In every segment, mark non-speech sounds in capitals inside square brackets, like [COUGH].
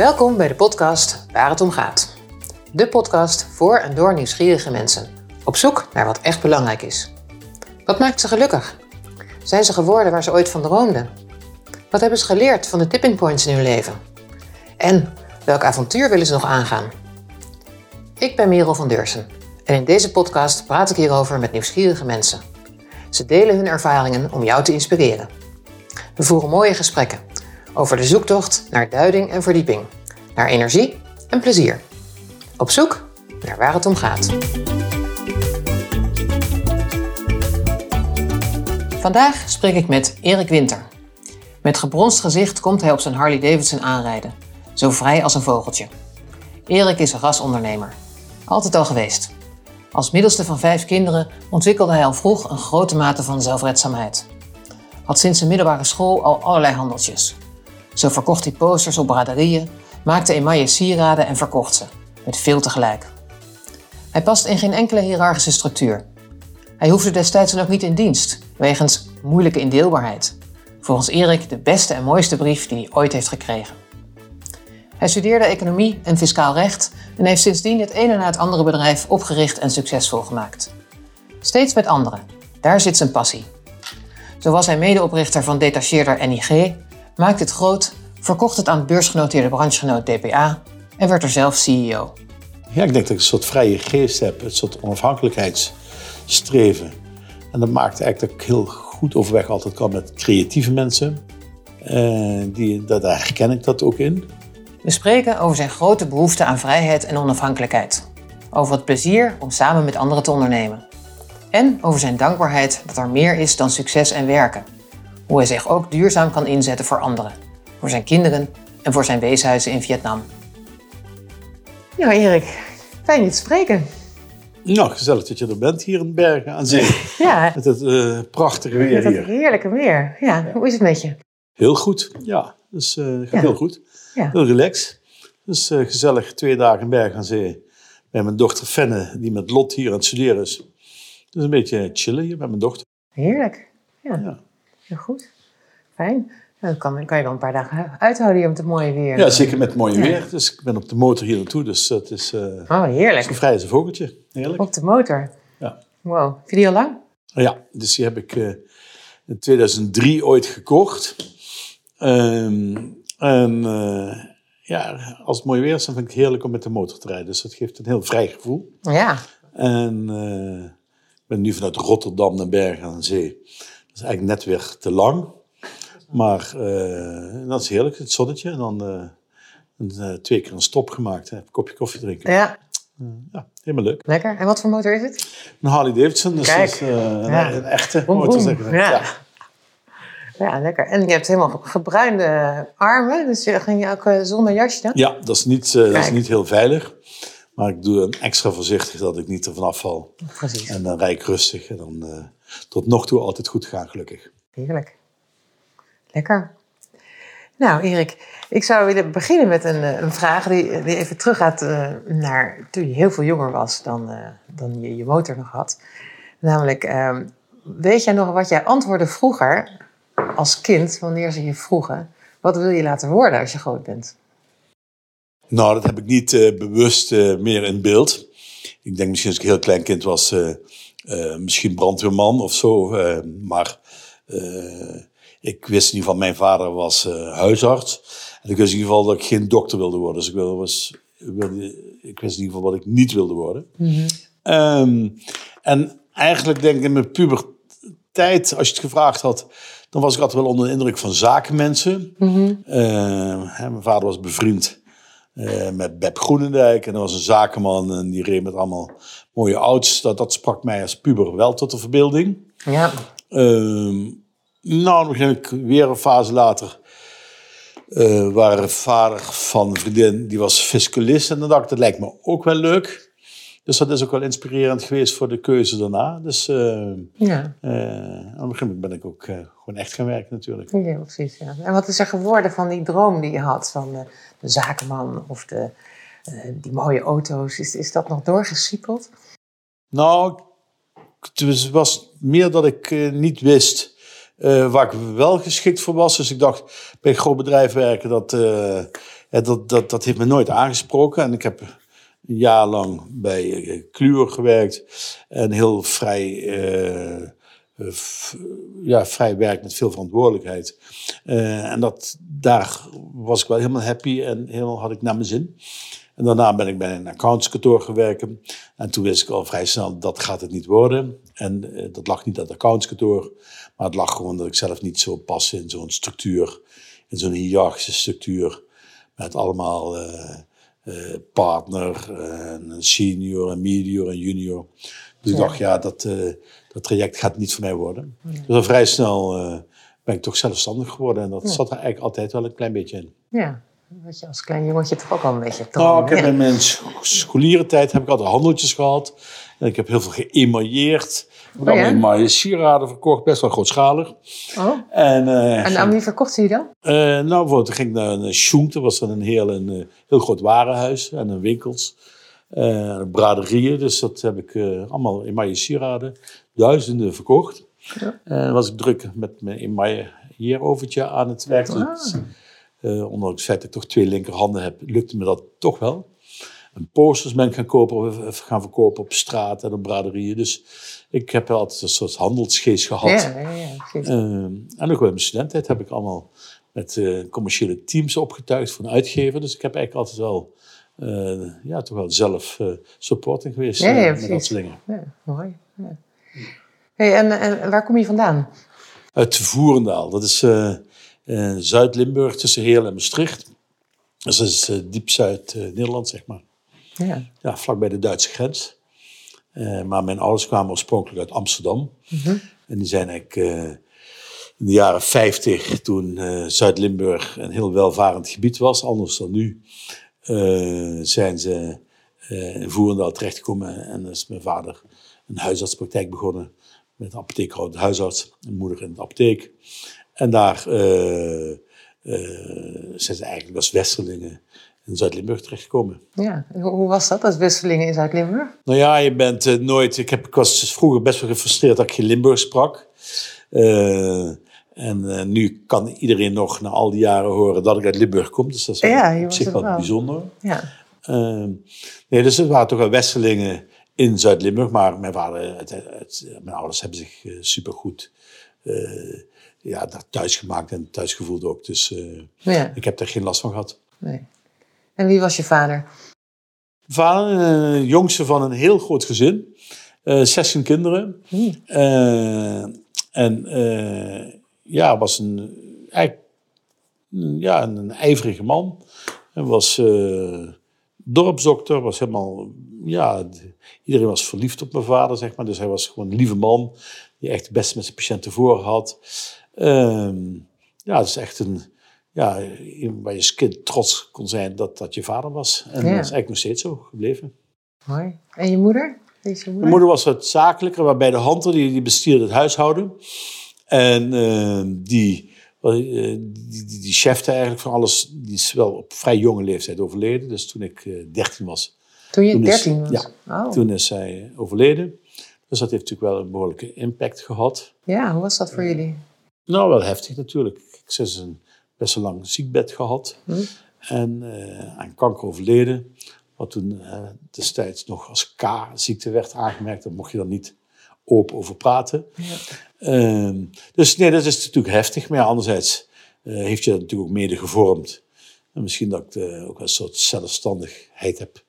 Welkom bij de podcast Waar het om gaat. De podcast voor en door nieuwsgierige mensen. Op zoek naar wat echt belangrijk is. Wat maakt ze gelukkig? Zijn ze geworden waar ze ooit van droomden? Wat hebben ze geleerd van de tipping points in hun leven? En welk avontuur willen ze nog aangaan? Ik ben Merel van Deursen en in deze podcast praat ik hierover met nieuwsgierige mensen. Ze delen hun ervaringen om jou te inspireren. We voeren mooie gesprekken over de zoektocht naar duiding en verdieping, naar energie en plezier. Op zoek naar waar het om gaat. Vandaag spreek ik met Erik Winter. Met gebronst gezicht komt hij op zijn Harley Davidson aanrijden, zo vrij als een vogeltje. Erik is een rasondernemer, altijd al geweest. Als middelste van vijf kinderen ontwikkelde hij al vroeg een grote mate van zelfredzaamheid. Had sinds zijn middelbare school al allerlei handeltjes. Zo verkocht hij posters op braderieën, maakte emaille sieraden en verkocht ze, met veel tegelijk. Hij past in geen enkele hiërarchische structuur. Hij hoefde destijds dan ook niet in dienst, wegens moeilijke indeelbaarheid. Volgens Erik de beste en mooiste brief die hij ooit heeft gekregen. Hij studeerde economie en fiscaal recht en heeft sindsdien het ene na het andere bedrijf opgericht en succesvol gemaakt. Steeds met anderen, daar zit zijn passie. Zo was hij medeoprichter van detacheerder NIG, maakte het groot, verkocht het aan het beursgenoteerde branchegenoot DPA en werd er zelf CEO. Ja, ik denk dat ik een soort vrije geest heb, een soort onafhankelijkheidsstreven. En dat maakt eigenlijk dat ik heel goed overweg altijd kan met creatieve mensen. Uh, die, daar herken ik dat ook in. We spreken over zijn grote behoefte aan vrijheid en onafhankelijkheid. Over het plezier om samen met anderen te ondernemen. En over zijn dankbaarheid dat er meer is dan succes en werken. Hoe hij zich ook duurzaam kan inzetten voor anderen. Voor zijn kinderen en voor zijn weeshuizen in Vietnam. Nou Erik, fijn je te spreken. Nou, gezellig dat je er bent hier in Bergen aan Zee. [LAUGHS] Ja. Met het uh, prachtige weer met hier. het heerlijke weer. Ja, hoe is het met je? Heel goed, ja. Dus uh, gaat Ja. heel goed. Ja. Heel relaxed. Dus eh, gezellig twee dagen in Bergen aan Zee. Bij mijn dochter Fenne, die met Lot hier aan het studeren is. Dus een beetje chillen hier met mijn dochter. Heerlijk. Ja, Ja. Heel goed. Fijn. Dan kan, kan je wel een paar dagen uithouden hier met het mooie weer. Ja, zeker met het mooie Ja. weer. Dus ik ben op de motor hier naartoe. Dus het is eh, Oh, heerlijk. vrij als een vogeltje. Heerlijk. Op de motor. Ja. Wow. Heb je die al lang? Ja, dus die heb ik eh, in 2003 ooit gekocht. Ehm, en eh, ja, als het mooi weer is, dan vind ik het heerlijk om met de motor te rijden. Dus dat geeft een heel vrij gevoel. Ja. En ik ben nu vanuit Rotterdam naar Bergen aan Zee. Is eigenlijk net weer te lang. Maar eh, dat is heerlijk, het zonnetje. En dan eh, een, eh, twee keer een stop gemaakt. Hè. Een kopje koffie drinken. Ja, Ja, helemaal leuk. lekker. En wat voor motor is het? Een Harley Davidson, dus Kijk. dat is, een, Ja. een echte Boem, motor. zeg maar. Ja. Ja. Ja, lekker. En je hebt helemaal gebruinde armen. Dus je ging je ook zonder jasje dan? Ja, dat is, niet, dat is niet heel veilig. Maar ik doe een extra voorzichtig dat ik niet ervan afval. Precies. En dan rijd ik rustig. En dan tot nog toe altijd goed gaan, gelukkig. Heerlijk. Lekker. Nou, Erik, ik zou willen beginnen met een, eh, een vraag die, die even teruggaat eh, naar toen je heel veel jonger was dan, eh, dan je je motor nog had. Namelijk, ehm, weet jij nog wat jij antwoordde vroeger als kind, wanneer ze je vroegen, wat wil je laten worden als je groot bent? Nou, dat heb ik niet bewust meer in beeld. Ik denk misschien als ik een heel klein kind was, eh, misschien brandweerman of zo. eh, maar eh, ik wist in ieder geval, mijn vader was huisarts. En ik wist in ieder geval dat ik geen dokter wilde worden. Dus ik, wilde, was, wilde- ik wist in ieder geval wat ik niet wilde worden. Ehm, en eigenlijk denk ik in mijn puberteit, als je het gevraagd had, dan was ik altijd wel onder de indruk van zakenmensen. Ehm, hè, mijn vader was bevriend met Beb Groenendijk en dat was een zakenman en die reed met allemaal mooie auto's. Dat, dat sprak mij als puber wel tot de verbeelding. Ja, Ehm, nou, ik weer een fase later. eh waar vader van een vriendin, die was fiscalist. En dan dacht ik, dat lijkt me ook wel leuk. Dus dat is ook wel inspirerend geweest voor de keuze daarna. Dus eh ja. eh, aan het begin ben ik ook gewoon echt gaan werken natuurlijk. ja precies. Ja. En wat is er geworden van die droom die je had van de, de zakenman of de, die mooie auto's? Is, is dat nog doorgesiepeld? Nou, het was meer dat ik eh, niet wist eh, waar ik wel geschikt voor was. Dus ik dacht, bij een groot bedrijf werken, dat, eh, dat, dat, dat heeft me nooit aangesproken. En ik heb een jaar lang bij Kluwer gewerkt. En heel vrij, ja, vrij werk met veel verantwoordelijkheid. en dat, daar was ik wel helemaal happy en helemaal had ik naar mijn zin. En daarna ben ik bij een accountskantoor gewerkt. En toen wist ik al vrij snel, dat gaat het niet worden. En dat lag niet aan het accountskantoor. Maar het lag gewoon dat ik zelf niet zo pas in zo'n structuur. In zo'n hiërarchische structuur. Met allemaal uh, uh, partner, een senior, een medior, en junior. Dus ik dacht, ja, dat, dat traject gaat niet voor mij worden. Dus dan vrij snel ben ik toch zelfstandig geworden. En dat zat er eigenlijk altijd wel een klein beetje in. Ja, wat je als klein jongetje toch ook al een beetje... Nou, ik heb in mijn scholierentijd heb ik altijd handeltjes gehad. En ik heb heel veel geëmailleerd. Ik heb oh, ja? sieraden verkocht, best wel grootschalig. Oh. En, uh, en aan wie verkocht je die dan? Uh, nou, bijvoorbeeld, ik ging naar een Schoent, dat was dan een heel, een, uh, heel groot warenhuis en een winkels. Uh, braderieën, dus dat heb ik allemaal in sieraden, duizenden verkocht. Ja. En dan was ik druk met mijn emailleerovertje aan het werk. Ah. Dus, ondanks het feit dat ik toch twee linkerhanden heb, lukte me dat toch wel. En posters ben ik gaan, kopen, gaan verkopen op straat en op braderieën. Dus ik heb altijd een soort handelsgeest gehad. Ja, ja, ja. Uh, en ook bij mijn studententijd heb ik allemaal met uh, commerciële teams opgetuigd van uitgever. Dus ik heb eigenlijk altijd wel, uh, ja, toch wel zelf supporting geweest ja, ja, met dat soort dingen. Ja, mooi. Hey, en, en waar kom je vandaan? Uit Voerendaal. Dat is Zuid-Limburg tussen Heel en Maastricht. Dus dat is diep Zuid-Nederland, zeg maar. Ja. ja, vlakbij de Duitse grens. Uh, maar mijn ouders kwamen oorspronkelijk uit Amsterdam. Mhm. En die zijn eigenlijk uh, in de jaren 50, toen Zuid-Limburg een heel welvarend gebied was, anders dan nu, zijn ze in Voerendaal terechtgekomen. En is mijn vader een huisartspraktijk begonnen met een apotheker, de huisarts, en moeder in de apotheek. En daar zijn ze eigenlijk als westerlingen in Zuid-Limburg terechtgekomen. Ja, hoe was dat als wisseling in Zuid-Limburg? Nou ja, je bent uh, nooit... Ik, heb, ik was vroeger best wel gefrustreerd dat ik geen Limburg sprak. Uh, en uh, nu kan iedereen nog na al die jaren horen dat ik uit Limburg kom. Dus dat is ja, op zich wel, wel bijzonder. Ja. Ehm, nee, dus het waren toch wel wisselingen in Zuid-Limburg. Maar mijn, vader, het, het, mijn ouders hebben zich supergoed ja, thuis gemaakt en thuis gevoeld ook. Dus ja. ik heb er geen last van gehad. Nee. En wie was je vader? Vader, uh, jongste van een heel groot gezin. Uh, 16 kinderen. Hmm. En ja, was een, eigenlijk, ja, een ijverige man. Hij was dorpsdokter, was helemaal, ja, iedereen was verliefd op mijn vader, zeg maar. Dus hij was gewoon een lieve man, die echt het beste met zijn patiënten voor had. Ehm, ja, het is echt een, ja, waar je als kind trots kon zijn dat dat je vader was. En dat is eigenlijk nog steeds zo gebleven. Mooi. En je moeder? Je moeder? Mijn moeder was het zakelijker, waarbij de Hunter, die, die bestierde het huishouden. En uh, die, uh, die, die, die chefte eigenlijk van alles. Die is wel op vrij jonge leeftijd overleden. Dus toen ik uh, eh, 13 was. Toen je 13 was? Ja, oh. toen is zij overleden. Dus dat heeft natuurlijk wel een behoorlijke impact gehad. Ja, hoe was dat voor jullie? Nou, wel heftig natuurlijk. Ik ze een best wel lang ziekbed gehad. Hm. En uh, aan kanker overleden. Wat toen uh, destijds nog als K-ziekte werd aangemerkt. Daar mocht je dan niet open over praten. Ja. Uh, dus nee, dat is natuurlijk heftig. Maar ja, anderzijds uh, heeft je dat natuurlijk ook mede gevormd. En misschien dat ik ook een soort zelfstandigheid heb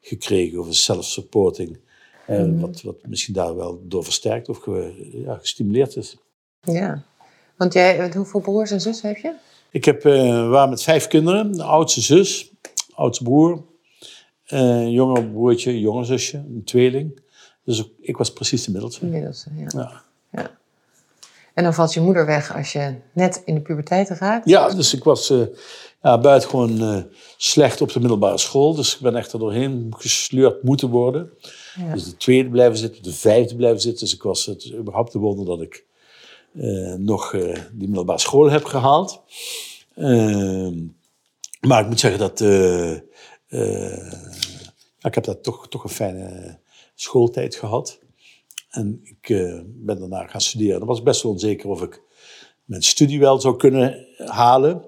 gekregen. Of een self-supporting. Mm. wat, wat misschien daar wel door versterkt of ja, gestimuleerd is. Ja, want jij, hoeveel broers en zussen heb je? Ik heb, uh, waren met vijf kinderen. De oudste zus, oudste broer, uh, jonger broertje, jonger zusje, een tweeling. Dus ik was precies de middelste. De middelste, ja. ja. ja. En dan valt je moeder weg als je net in de puberteit raakt? Ja, dus ik was uh, ja, buitengewoon uh, slecht op de middelbare school. Dus ik ben echt er doorheen gesleurd moeten worden. Ja. Dus de tweede blijven zitten, de vijfde blijven zitten. Dus ik was het überhaupt te wonder dat ik nog uh, die middelbare school heb gehaald. Uh, maar ik moet zeggen dat ja, ik heb daar toch, toch een fijne schooltijd gehad. En ik ben daarna gaan studeren. Dan was best wel onzeker of ik mijn studie wel zou kunnen halen.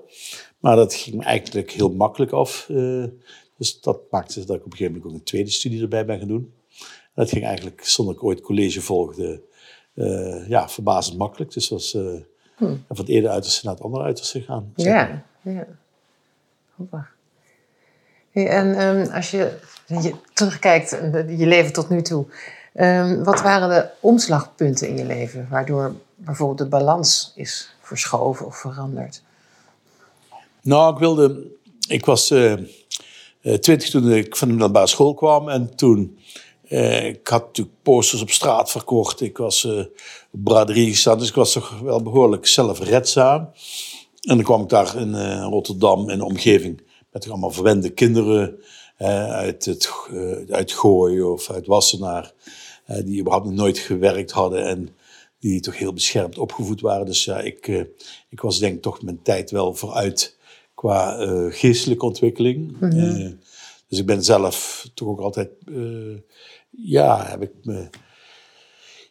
Maar dat ging eigenlijk heel makkelijk af. eh, dus dat maakte dat ik op een gegeven moment ook een tweede studie erbij ben gaan doen. Dat ging eigenlijk, zonder dat ik ooit college volgde, eh, ja, verbazend makkelijk. Dus was eh, van het ene uiterste naar het andere uiterste gegaan. zeg maar. Ja, ja. Hey, en ehm, als je, je terugkijkt, eh, je leven tot nu toe. ehm, wat waren de omslagpunten in je leven waardoor bijvoorbeeld de balans is verschoven of veranderd? Nou, ik wilde. Ik was eh, eh, twintig toen ik van de middelbare school kwam. En toen. Eh, ik had natuurlijk posters op straat verkocht. Ik was eh, op braderie gestaan. Dus ik was toch wel behoorlijk zelfredzaam. En dan kwam ik daar in eh, Rotterdam in de omgeving. Met allemaal verwende kinderen. uit, het, uit Gooi of uit Wassenaar. die überhaupt nog nooit gewerkt hadden. En die toch heel beschermd opgevoed waren. Dus ja, ik, ik was denk ik toch mijn tijd wel vooruit qua geestelijke ontwikkeling. Eh, dus ik ben zelf toch ook altijd, ja, heb ik me,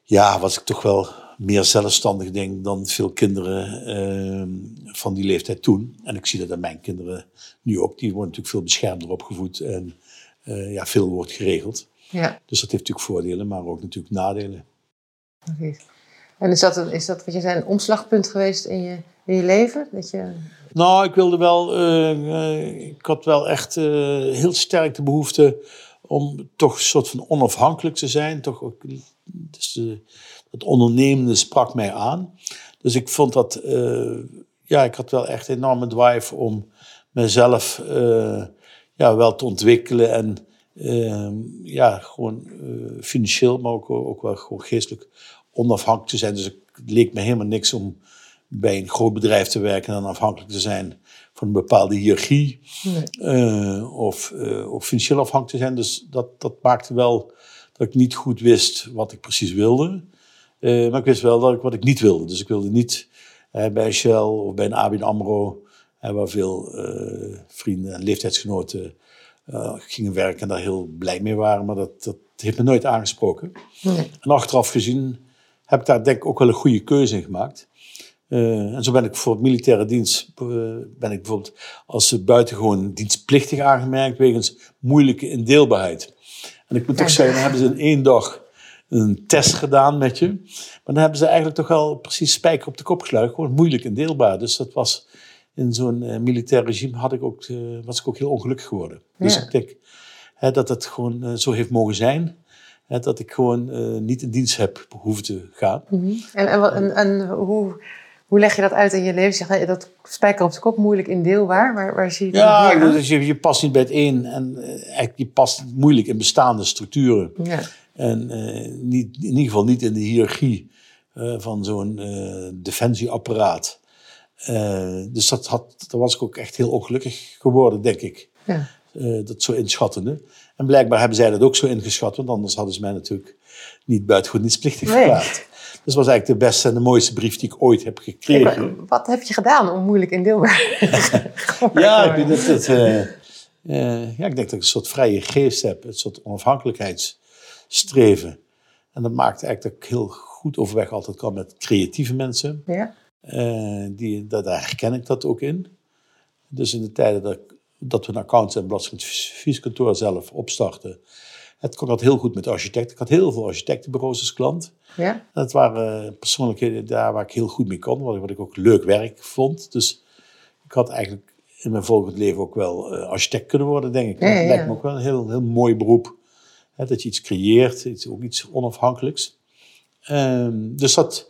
ja, was ik toch wel meer zelfstandig denk dan veel kinderen eh, van die leeftijd toen. En ik zie dat aan mijn kinderen nu ook. Die worden natuurlijk veel beschermder opgevoed en eh, ja, veel wordt geregeld. Ja, Dus dat heeft natuurlijk voordelen, maar ook natuurlijk nadelen. precies. En is dat, een, is dat wat je zei, een omslagpunt geweest in je, in je leven? Dat je, Nou, ik wilde wel. eh, eh, ik had wel echt heel sterk de behoefte om toch een soort van onafhankelijk te zijn. Toch ook, dus, eh, het ondernemende sprak mij aan. Dus ik vond dat. eh, ja, ik had wel echt een enorme drive om mezelf eh, ja, wel te ontwikkelen. En ja, gewoon financieel, maar ook, ook wel gewoon geestelijk onafhankelijk te zijn. Dus het leek me helemaal niks om bij een groot bedrijf te werken en afhankelijk te zijn van een bepaalde hiërarchie. eh, of, eh, of financieel afhankelijk te zijn. Dus dat, dat maakte wel dat ik niet goed wist wat ik precies wilde. Eh, maar ik wist wel dat ik, wat ik niet wilde. Dus ik wilde niet bij Shell of bij een ABN AMRO... waar veel vrienden en leeftijdsgenoten gingen werken... en daar heel blij mee waren. Maar dat, dat heeft me nooit aangesproken. nee. En achteraf gezien heb ik daar denk ik ook wel een goede keuze in gemaakt. Eh, en zo ben ik voor militaire dienst, eh, ben ik bijvoorbeeld als buitengewoon dienstplichtig aangemerkt wegens moeilijke indeelbaarheid. En ik moet toch zeggen, dan hebben ze in één dag een test gedaan met je. Maar dan hebben ze eigenlijk toch wel precies spijker op de kop geslagen. Gewoon moeilijk indeelbaar. Dus dat was in zo'n eh, militair regime had ik ook, was ik ook heel ongelukkig geworden. Dus ik denk hè, dat het gewoon zo heeft mogen zijn. Hè, dat ik gewoon niet in dienst heb hoeven te gaan. En, en, en, en hoe, hoe leg je dat uit in je leven? Zeg dat spijker op de kop, moeilijk indeelbaar? Waar, waar zie je dat Ja, dus je, je past niet bij het een en eh, eigenlijk je past moeilijk in bestaande structuren. Ja, En eh, niet, in ieder geval niet in de hiërarchie eh, van zo'n defensieapparaat. Dus dat had, daar was ik ook echt heel ongelukkig geworden, denk ik. ja. dat zo inschattende. En blijkbaar hebben zij dat ook zo ingeschat, want anders hadden ze mij natuurlijk niet buitengewoon dienstplichtig verklaard. Dus dat was eigenlijk de beste en de mooiste brief die ik ooit heb gekregen. Ik- Wat heb je gedaan om moeilijk [LAUGHS] Ja, ik, dat het, eh, eh, ja, ik denk dat ik een soort vrije geest heb, een soort onafhankelijkheidsstreven. En dat maakt eigenlijk dat ik heel goed overweg altijd kan met creatieve mensen. Ja, Eh, die, dat, daar herken ik dat ook in. Dus in de tijden dat, dat we een accounts- en belastingadvieskantoor zelf opstarten, het kon dat heel goed met architecten. Ik had heel veel architectenbureaus als klant. Ja, dat waren persoonlijkheden daar waar ik heel goed mee kon, wat ik- ook leuk werk vond. Dus ik had eigenlijk in mijn volgend leven ook wel eh, architect kunnen worden, denk ik. Ja, ja, Dat lijkt me ook wel een heel, heel mooi beroep. Hè, dat je iets creëert, iets, ook iets onafhankelijks. Ehm, dus dat,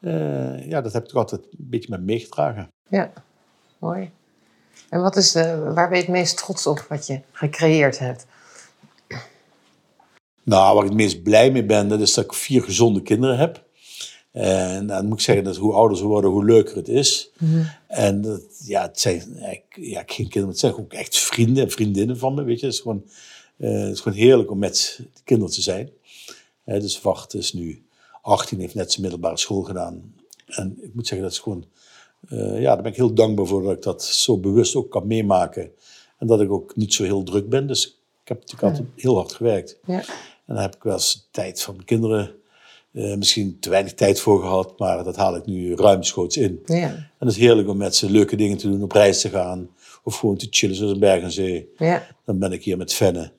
eh, ja, dat heb ik altijd een beetje met me meegedragen. ja. Mooi. En wat is waar ben je het meest trots op wat je gecreëerd hebt? Nou, waar ik het meest blij mee ben, dat is dat ik vier gezonde kinderen heb. En dan moet ik zeggen dat hoe ouder ze worden, hoe leuker het is. En dat, ja, het zijn ja, geen kinderen, het zijn ook echt vrienden en vriendinnen van me. Weet je, het is gewoon, eh, het is gewoon heerlijk om met de kinderen te zijn. Dus Wacht is nu 18, heeft net zijn middelbare school gedaan. En ik moet zeggen, dat is gewoon, eh, ja, daar ben ik heel dankbaar voor dat ik dat zo bewust ook kan meemaken. En dat ik ook niet zo heel druk ben. Dus ik heb natuurlijk altijd heel hard gewerkt. Ja, En dan heb ik wel eens tijd van mijn kinderen eh, misschien te weinig tijd voor gehad, maar dat haal ik nu ruimschoots in. Ja. En het is heerlijk om met ze leuke dingen te doen, op reis te gaan. Of gewoon te chillen zoals een berg en zee. Ja. Dan ben ik hier met Fenne.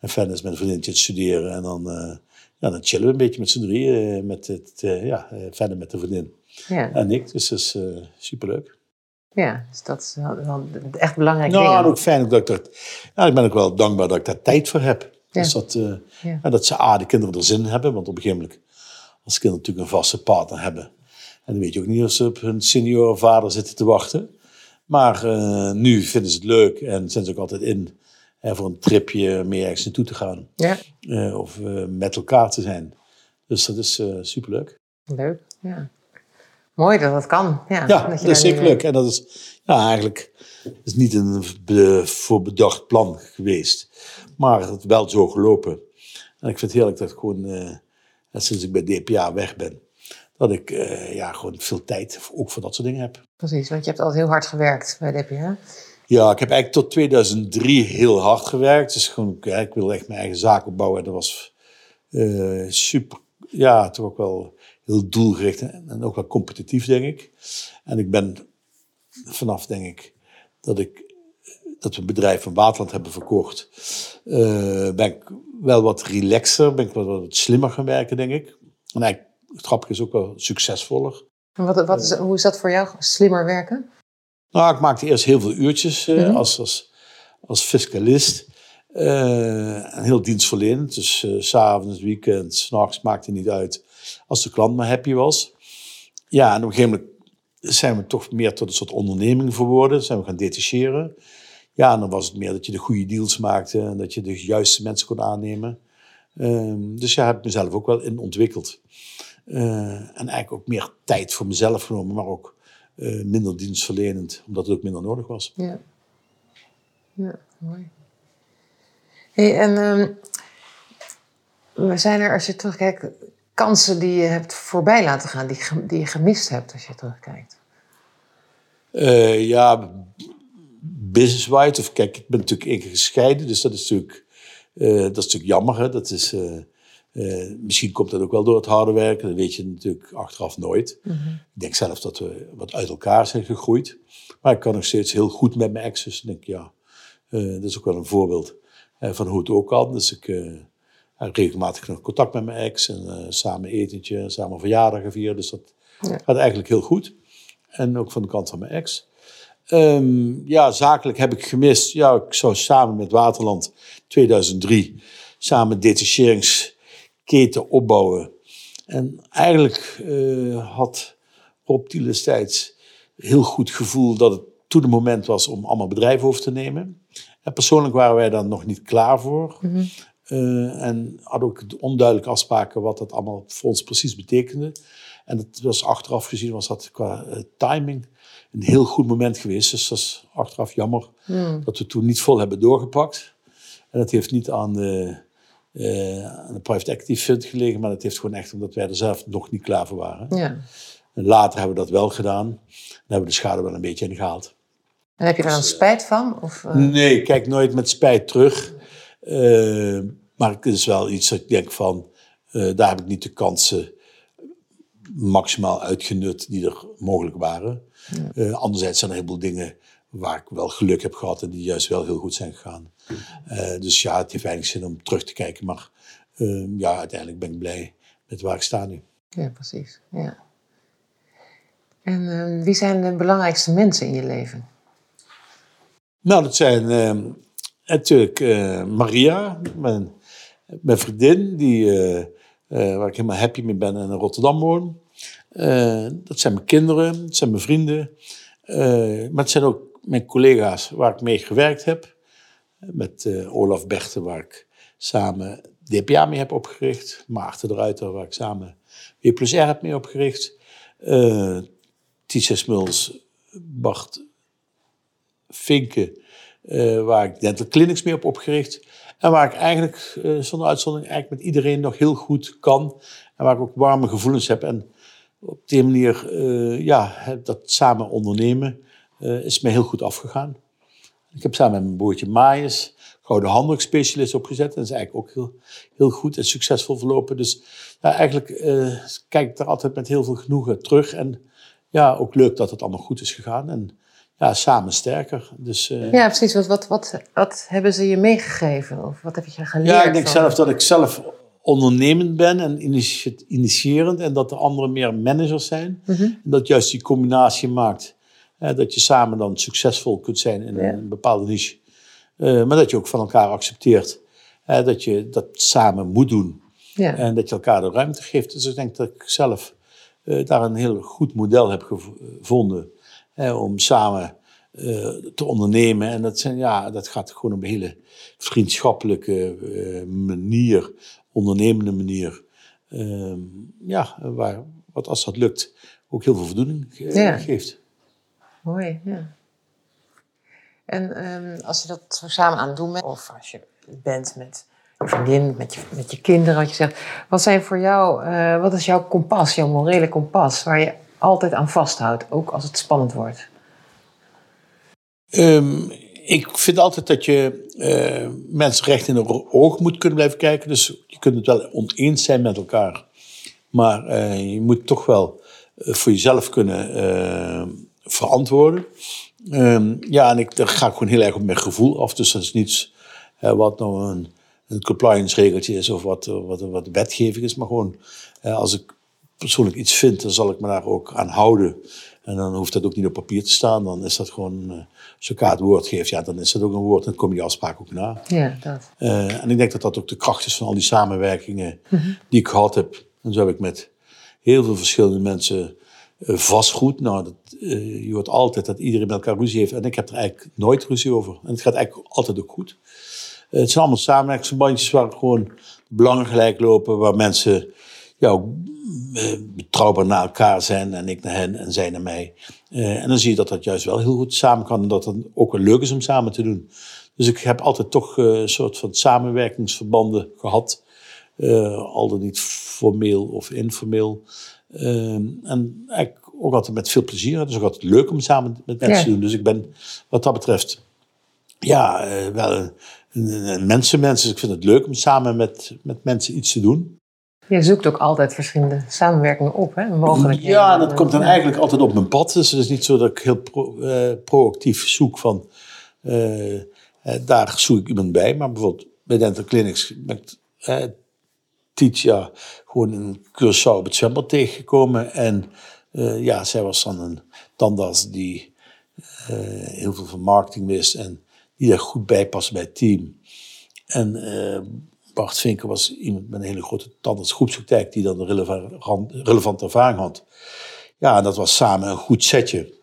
En Fenne is met een vriendje het studeren. En dan, eh, ja, dan chillen we een beetje met z'n drieën. eh, met het, ja, Fenne met de vriendin. Ja. En ik, dus dat is superleuk. ja, dus dat is wel, echt belangrijk Nou, en ook fijn ook dat ik daar... Ja, ik ben ook wel dankbaar dat ik daar tijd voor heb. Ja. Dus dat, eh, Ja. dat ze A, de kinderen er zin hebben. Want op een gegeven moment, als kinderen natuurlijk een vaste partner hebben... En dan weet je ook niet of ze op hun senior vader zitten te wachten. Maar eh, nu vinden ze het leuk en zijn ze ook altijd in... eh, voor een tripje meer ergens naartoe te gaan. Ja, eh, of met elkaar te zijn. Dus dat is superleuk. leuk. Ja. Mooi dat dat kan. Ja, Ja, dat is zeker leuk. En dat is ja, eigenlijk is niet een be- voor bedacht plan geweest. Maar het is wel zo gelopen. En ik vind het heerlijk dat ik gewoon, eh, sinds ik bij DPA weg ben, dat ik eh, ja, gewoon veel tijd ook voor dat soort dingen heb. Precies, want je hebt altijd heel hard gewerkt bij DPA. Ja, ik heb eigenlijk tot 2003 heel hard gewerkt. Dus gewoon, ja, ik wilde echt mijn eigen zaak opbouwen. En dat was eh, super, ja, toch ook wel heel doelgericht en ook wel competitief, denk ik. En ik ben vanaf, denk ik, dat ik dat we een bedrijf van Waterland hebben verkocht, eh, ben ik wel wat relaxer, ben ik wat, wat slimmer gaan werken, denk ik. En eigenlijk, het grappige is ook wel succesvoller. En wat, wat is, hoe is dat voor jou? Slimmer werken? Nou, ik maakte eerst heel veel uurtjes eh, Mhm. als, als, als fiscalist. Eh, en heel dienstverlenend. Dus s s'avonds, weekend, s'nachts, maakte niet uit. Als de klant maar happy was. Ja, en op een gegeven moment zijn we toch meer tot een soort onderneming verworden. Zijn we gaan detacheren. Ja, en dan was het meer dat je de goede deals maakte. En dat je de juiste mensen kon aannemen. Ehm, dus ja, heb ik mezelf ook wel in ontwikkeld. Eh, en eigenlijk ook meer tijd voor mezelf genomen, maar ook eh, minder dienstverlenend, omdat het ook minder nodig was. Ja. Ja, mooi. Hey, en ehm, we zijn er, als je terugkijkt, kansen die je hebt voorbij laten gaan, die, die je gemist hebt als je terugkijkt? Eh, ja, business-wise, of kijk, ik ben natuurlijk één keer gescheiden, dus dat is natuurlijk, eh, dat is natuurlijk jammer. Hè? Dat is, eh, eh, misschien komt dat ook wel door het harde werken, dat weet je natuurlijk achteraf nooit. Ik denk zelf dat we wat uit elkaar zijn gegroeid. Maar ik kan nog steeds heel goed met mijn ex, dus ik denk ja, dat is ook wel een voorbeeld van hoe het ook kan. Dus ik regelmatig nog contact met mijn ex en samen etentje, samen verjaardagen vieren. Dus dat Ja. gaat eigenlijk heel goed. En ook van de kant van mijn ex. Ehm, ja, zakelijk heb ik gemist. Ja, ik zou samen met Waterland 2003 samen detacheringsketen opbouwen. En eigenlijk eh, had Rob destijds heel goed gevoel dat het toen het moment was om allemaal bedrijven over te nemen. En persoonlijk waren wij daar nog niet klaar voor. Eh, en hadden ook onduidelijke afspraken wat dat allemaal voor ons precies betekende. En het was achteraf gezien was dat qua eh, timing een heel goed moment geweest. Dus dat is achteraf jammer dat we toen niet vol hebben doorgepakt. En dat heeft niet aan de, eh, aan de private equity fund gelegen, maar dat heeft gewoon echt omdat wij er zelf nog niet klaar voor waren. Ja. En later hebben we dat wel gedaan. Dan hebben we de schade wel een beetje ingehaald. En heb je daar dan spijt van? Of, eh, Nee, ik kijk nooit met spijt terug. Eh, maar het is wel iets dat ik denk van, eh, daar heb ik niet de kansen maximaal uitgenut die er mogelijk waren. Eh, anderzijds zijn er een heleboel dingen waar ik wel geluk heb gehad en die juist wel heel goed zijn gegaan. Eh, dus ja, het heeft weinig zin om terug te kijken. Maar eh, ja, uiteindelijk ben ik blij met waar ik sta nu. Ja, precies. Ja. En eh, wie zijn de belangrijkste mensen in je leven? Nou, dat zijn eh, natuurlijk eh, Maria, mijn, mijn vriendin, die, eh, waar ik helemaal happy mee ben en in Rotterdam woon. Eh, dat zijn mijn kinderen, dat zijn mijn vrienden. Eh, maar het zijn ook mijn collega's waar ik mee gewerkt heb. Met Olaf Bechten, waar ik samen DPA mee heb opgericht. Maarten de Ruiter, waar ik samen W heb mee opgericht. Eh Tisha Smuls, Bart Vinken, waar ik dental clinics mee heb opgericht. En waar ik eigenlijk, eh, zonder uitzondering, eigenlijk met iedereen nog heel goed kan. En waar ik ook warme gevoelens heb. En op die manier, eh, ja, dat samen ondernemen, eh, is mij heel goed afgegaan. Ik heb samen met mijn broertje Maaiers gouden handdrukspecialist opgezet. Dat is eigenlijk ook heel, heel goed en succesvol verlopen. Dus ja, eigenlijk uh, kijk ik daar altijd met heel veel genoegen terug. En ja, ook leuk dat het allemaal goed is gegaan. En ja, samen sterker. Dus, uh, ja, precies. Wat, wat, wat, wat hebben ze je meegegeven? Of wat heb je geleerd? Ja, ik denk zelf dat ik zelf ondernemend ben en initiërend. En dat de anderen meer managers zijn. Mhm. En dat juist die combinatie maakt. dat je samen dan succesvol kunt zijn in een bepaalde niche. Uh, maar dat je ook van elkaar accepteert. dat je dat samen moet doen. Ja. En dat je elkaar de ruimte geeft. Dus ik denk dat ik zelf uh, daar een heel goed model heb gevonden. Om samen uh, te ondernemen. En dat, zijn, ja, dat gaat gewoon op een hele vriendschappelijke manier ondernemende manier. Uh, ja, waar, wat als dat lukt, ook heel veel voldoening ja. geeft. Mooi, ja. En um, als je dat zo samen aan het doen bent, of als je bent met je vriendin, met je, met je kinderen, wat je zegt. Wat zijn voor jou, uh, wat is jouw kompas, jouw morele kompas, waar je altijd aan vasthoudt, ook als het spannend wordt? Um, ik vind altijd dat je uh, mensen recht in de oog moet kunnen blijven kijken. Dus je kunt het wel oneens zijn met elkaar. Maar uh, je moet toch wel uh, voor jezelf kunnen verantwoorden. Um, ja, en ik, daar ga ik gewoon heel erg op mijn gevoel af. Dus dat is niets wat nou een, een compliance regeltje is of wat, wat, wat wetgeving is. Maar gewoon als ik persoonlijk iets vind, dan zal ik me daar ook aan houden. En dan hoeft dat ook niet op papier te staan. Dan is dat gewoon, uh, als je elkaar het woord geeft, ja, dan is dat ook een woord. En dan kom je die afspraak ook na. Ja, dat. Uh, en ik denk dat dat ook de kracht is van al die samenwerkingen die ik gehad heb. En zo heb ik met heel veel verschillende mensen uh, vastgoed. Nou, dat, je hoort altijd dat iedereen met elkaar ruzie heeft. En ik heb er eigenlijk nooit ruzie over. En het gaat eigenlijk altijd ook goed. het zijn allemaal samenwerkingsverbandjes waar gewoon belangen gelijk lopen. Waar mensen ja, betrouwbaar naar elkaar zijn en ik naar hen en zij naar mij. Uh, en dan zie je dat dat juist wel heel goed samen kan en dat het ook wel leuk is om samen te doen. Dus ik heb altijd toch uh, een soort van samenwerkingsverbanden gehad. Uh, al dan niet formeel of informeel. en eigenlijk ook altijd met veel plezier. Het is ook altijd leuk om samen met mensen ja. te doen. Dus ik ben wat dat betreft ja, wel een, een, een mensenmens. Dus ik vind het leuk om samen met, met mensen iets te doen. Je zoekt ook altijd verschillende samenwerkingen op, hè? Mogelijk. Ja, dat komt dan eigenlijk altijd op mijn pad. Dus het is niet zo dat ik heel pro, uh, proactief zoek van... Uh, uh, daar zoek ik iemand bij. Maar bijvoorbeeld bij Dental Clinics met Titia gewoon een Curaçao op het zwembad tegengekomen. En ja, zij was dan een tandarts die heel veel van marketing wist. En die daar goed bij past bij het team. En Bart Vinker was iemand met een hele grote tandartsgroepspraktijk die dan een relevant, relevante ervaring had. Ja, en dat was samen een goed setje.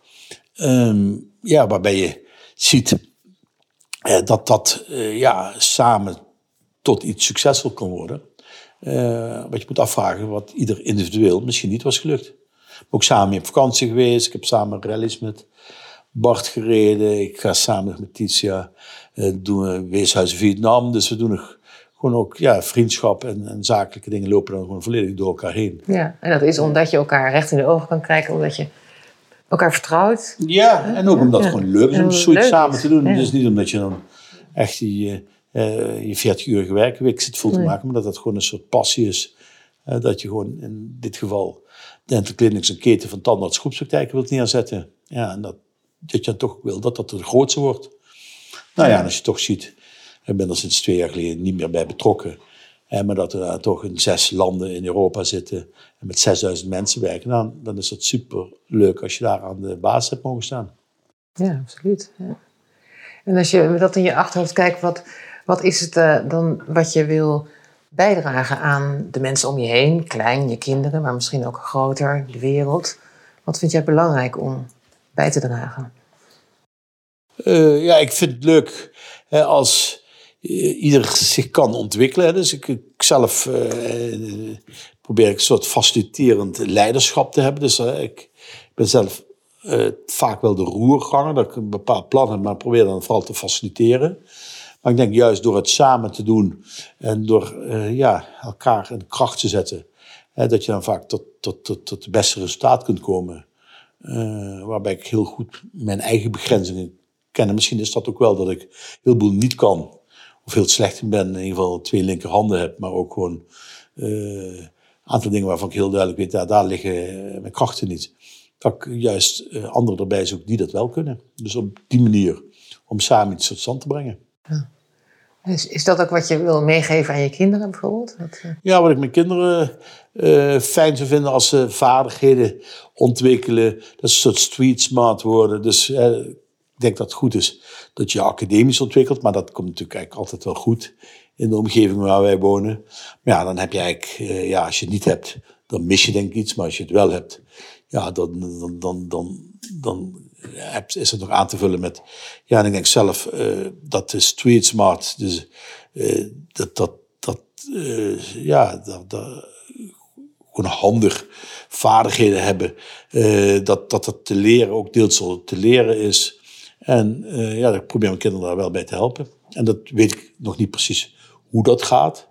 Um, ja, waarbij je ziet eh, dat dat uh, ja, samen tot iets succesvol kan worden. Uh, wat je moet afvragen, wat ieder individueel misschien niet was gelukt. ook samen op vakantie geweest. Ik heb samen rallies met Bart gereden. Ik ga samen met Titia uh, doen Weeshuizen Vietnam. Dus we doen nog gewoon ook ja, vriendschap en, en, zakelijke dingen lopen dan gewoon volledig door elkaar heen. Ja, en dat is omdat je elkaar recht in de ogen kan kijken, omdat je elkaar vertrouwt. Ja, en ook omdat het gewoon leuk is om zoiets samen te doen. Dus niet omdat je dan echt die, uh, je 40-urige werkweek zit vol te maken, maar dat het gewoon een soort passie is. Uh, dat je gewoon in dit geval dental clinics een keten van tandarts groepspraktijken wilt neerzetten. Ja, en dat, dat je dan toch wil dat dat de grootste wordt. Nou ja, en als je toch ziet ik ben er sinds twee jaar geleden niet meer bij betrokken. maar dat daar toch in zes landen in Europa zitten en met 6000 mensen werken, dan, dan is het super leuk als je daar aan de basis hebt mogen staan. Ja, absoluut. Ja. En als je dat in je achterhoofd kijkt, wat, wat is het uh, dan wat je wil bijdragen aan de mensen om je heen? Klein, je kinderen, maar misschien ook groter, de wereld. Wat vind jij belangrijk om bij te dragen? Uh, ja, ik vind het leuk hè, als ieder zich kan ontwikkelen. Dus ik, ik zelf uh, probeer ik een soort faciliterend leiderschap te hebben. Dus uh, ik ben zelf vaak wel de roerganger, dat ik een bepaald plan heb, maar probeer dan vooral te faciliteren. Maar ik denk juist door het samen te doen en door ja, elkaar in kracht te zetten, dat je dan vaak tot, tot, tot, tot het beste resultaat kunt komen. waarbij ik heel goed mijn eigen begrenzingen kennen. Misschien is dat ook wel dat ik heel veel niet kan. Of heel slecht in ben. In ieder geval twee linkerhanden heb. Maar ook gewoon een aantal dingen waarvan ik heel duidelijk weet. Daar, daar liggen mijn krachten niet. Dat ik juist anderen erbij zoek die dat wel kunnen. Dus op die manier. Om samen iets tot stand te brengen. Ja. Is, is dat ook wat je wil meegeven aan je kinderen bijvoorbeeld? Eh, ja, wat ik mijn kinderen uh, fijn zou vinden als ze vaardigheden ontwikkelen. Dat ze een soort street smart worden. Dus ik denk dat het goed is dat je academisch ontwikkelt. Maar dat komt natuurlijk eigenlijk altijd wel goed in de omgeving waar wij wonen. Maar ja, dan heb je eigenlijk, ja, als je het niet hebt, dan mis je denk ik iets. Maar als je het wel hebt, ja, dan, dan, dan, dan, dan is het nog aan te vullen met. Ja, en ik denk zelf uh, dat de street smart, dus uh, dat, dat, dat, ja, dat, dat, gewoon handig vaardigheden hebben. dat, dat dat te leren ook deels te leren is. En ja, ik probeer mijn kinderen daar wel bij te helpen. En dat weet ik nog niet precies hoe dat gaat.